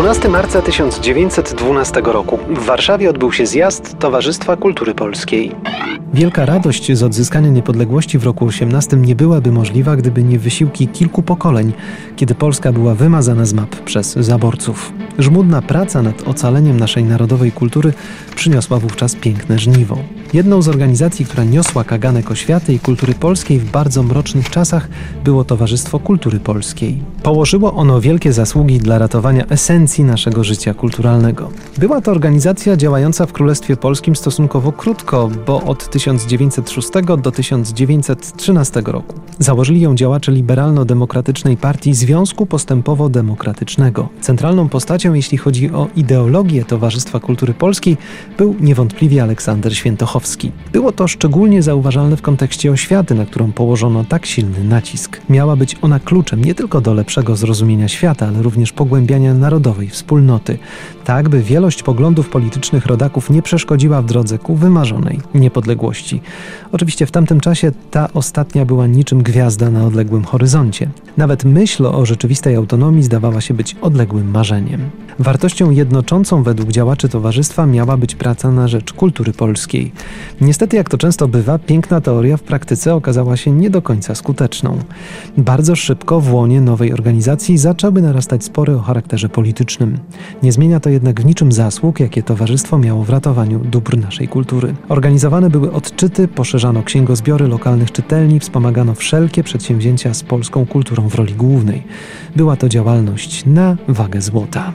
12 marca 1912 roku w Warszawie odbył się zjazd Towarzystwa Kultury Polskiej. Wielka radość z odzyskania niepodległości w roku 18 nie byłaby możliwa, gdyby nie wysiłki kilku pokoleń, kiedy Polska była wymazana z map przez zaborców. Żmudna praca nad ocaleniem naszej narodowej kultury przyniosła wówczas piękne żniwo. Jedną z organizacji, która niosła kaganek oświaty i kultury polskiej w bardzo mrocznych czasach było Towarzystwo Kultury Polskiej. Położyło ono wielkie zasługi dla ratowania esencji naszego życia kulturalnego. Była to organizacja działająca w Królestwie Polskim stosunkowo krótko, bo od 1906 do 1913 roku. Założyli ją działacze liberalno-demokratycznej partii Związku Postępowo-Demokratycznego. Centralną postacią, jeśli chodzi o ideologię Towarzystwa Kultury Polskiej, był niewątpliwie Aleksander Świętochowski. Było to szczególnie zauważalne w kontekście oświaty, na którą położono tak silny nacisk. Miała być ona kluczem nie tylko do lepszego zrozumienia świata, ale również pogłębiania narodowej wspólnoty, tak by wielość poglądów politycznych rodaków nie przeszkodziła w drodze ku wymarzonej niepodległości. Oczywiście w tamtym czasie ta ostatnia była niczym gwiazda na odległym horyzoncie. Nawet myśl o rzeczywistej autonomii zdawała się być odległym marzeniem. Wartością jednoczącą według działaczy towarzystwa miała być praca na rzecz kultury polskiej. Niestety, jak to często bywa, piękna teoria w praktyce okazała się nie do końca skuteczną. Bardzo szybko w łonie nowej organizacji zaczęły narastać spory o charakterze politycznym. Nie zmienia to jednak w niczym zasług, jakie towarzystwo miało w ratowaniu dóbr naszej kultury. Organizowane były odczyty, poszerzano księgozbiory lokalnych czytelni, wspomagano wszelkie przedsięwzięcia z polską kulturą w roli głównej. Była to działalność na wagę złota.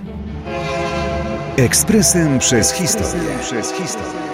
Ekspresem przez historię. Przez historię.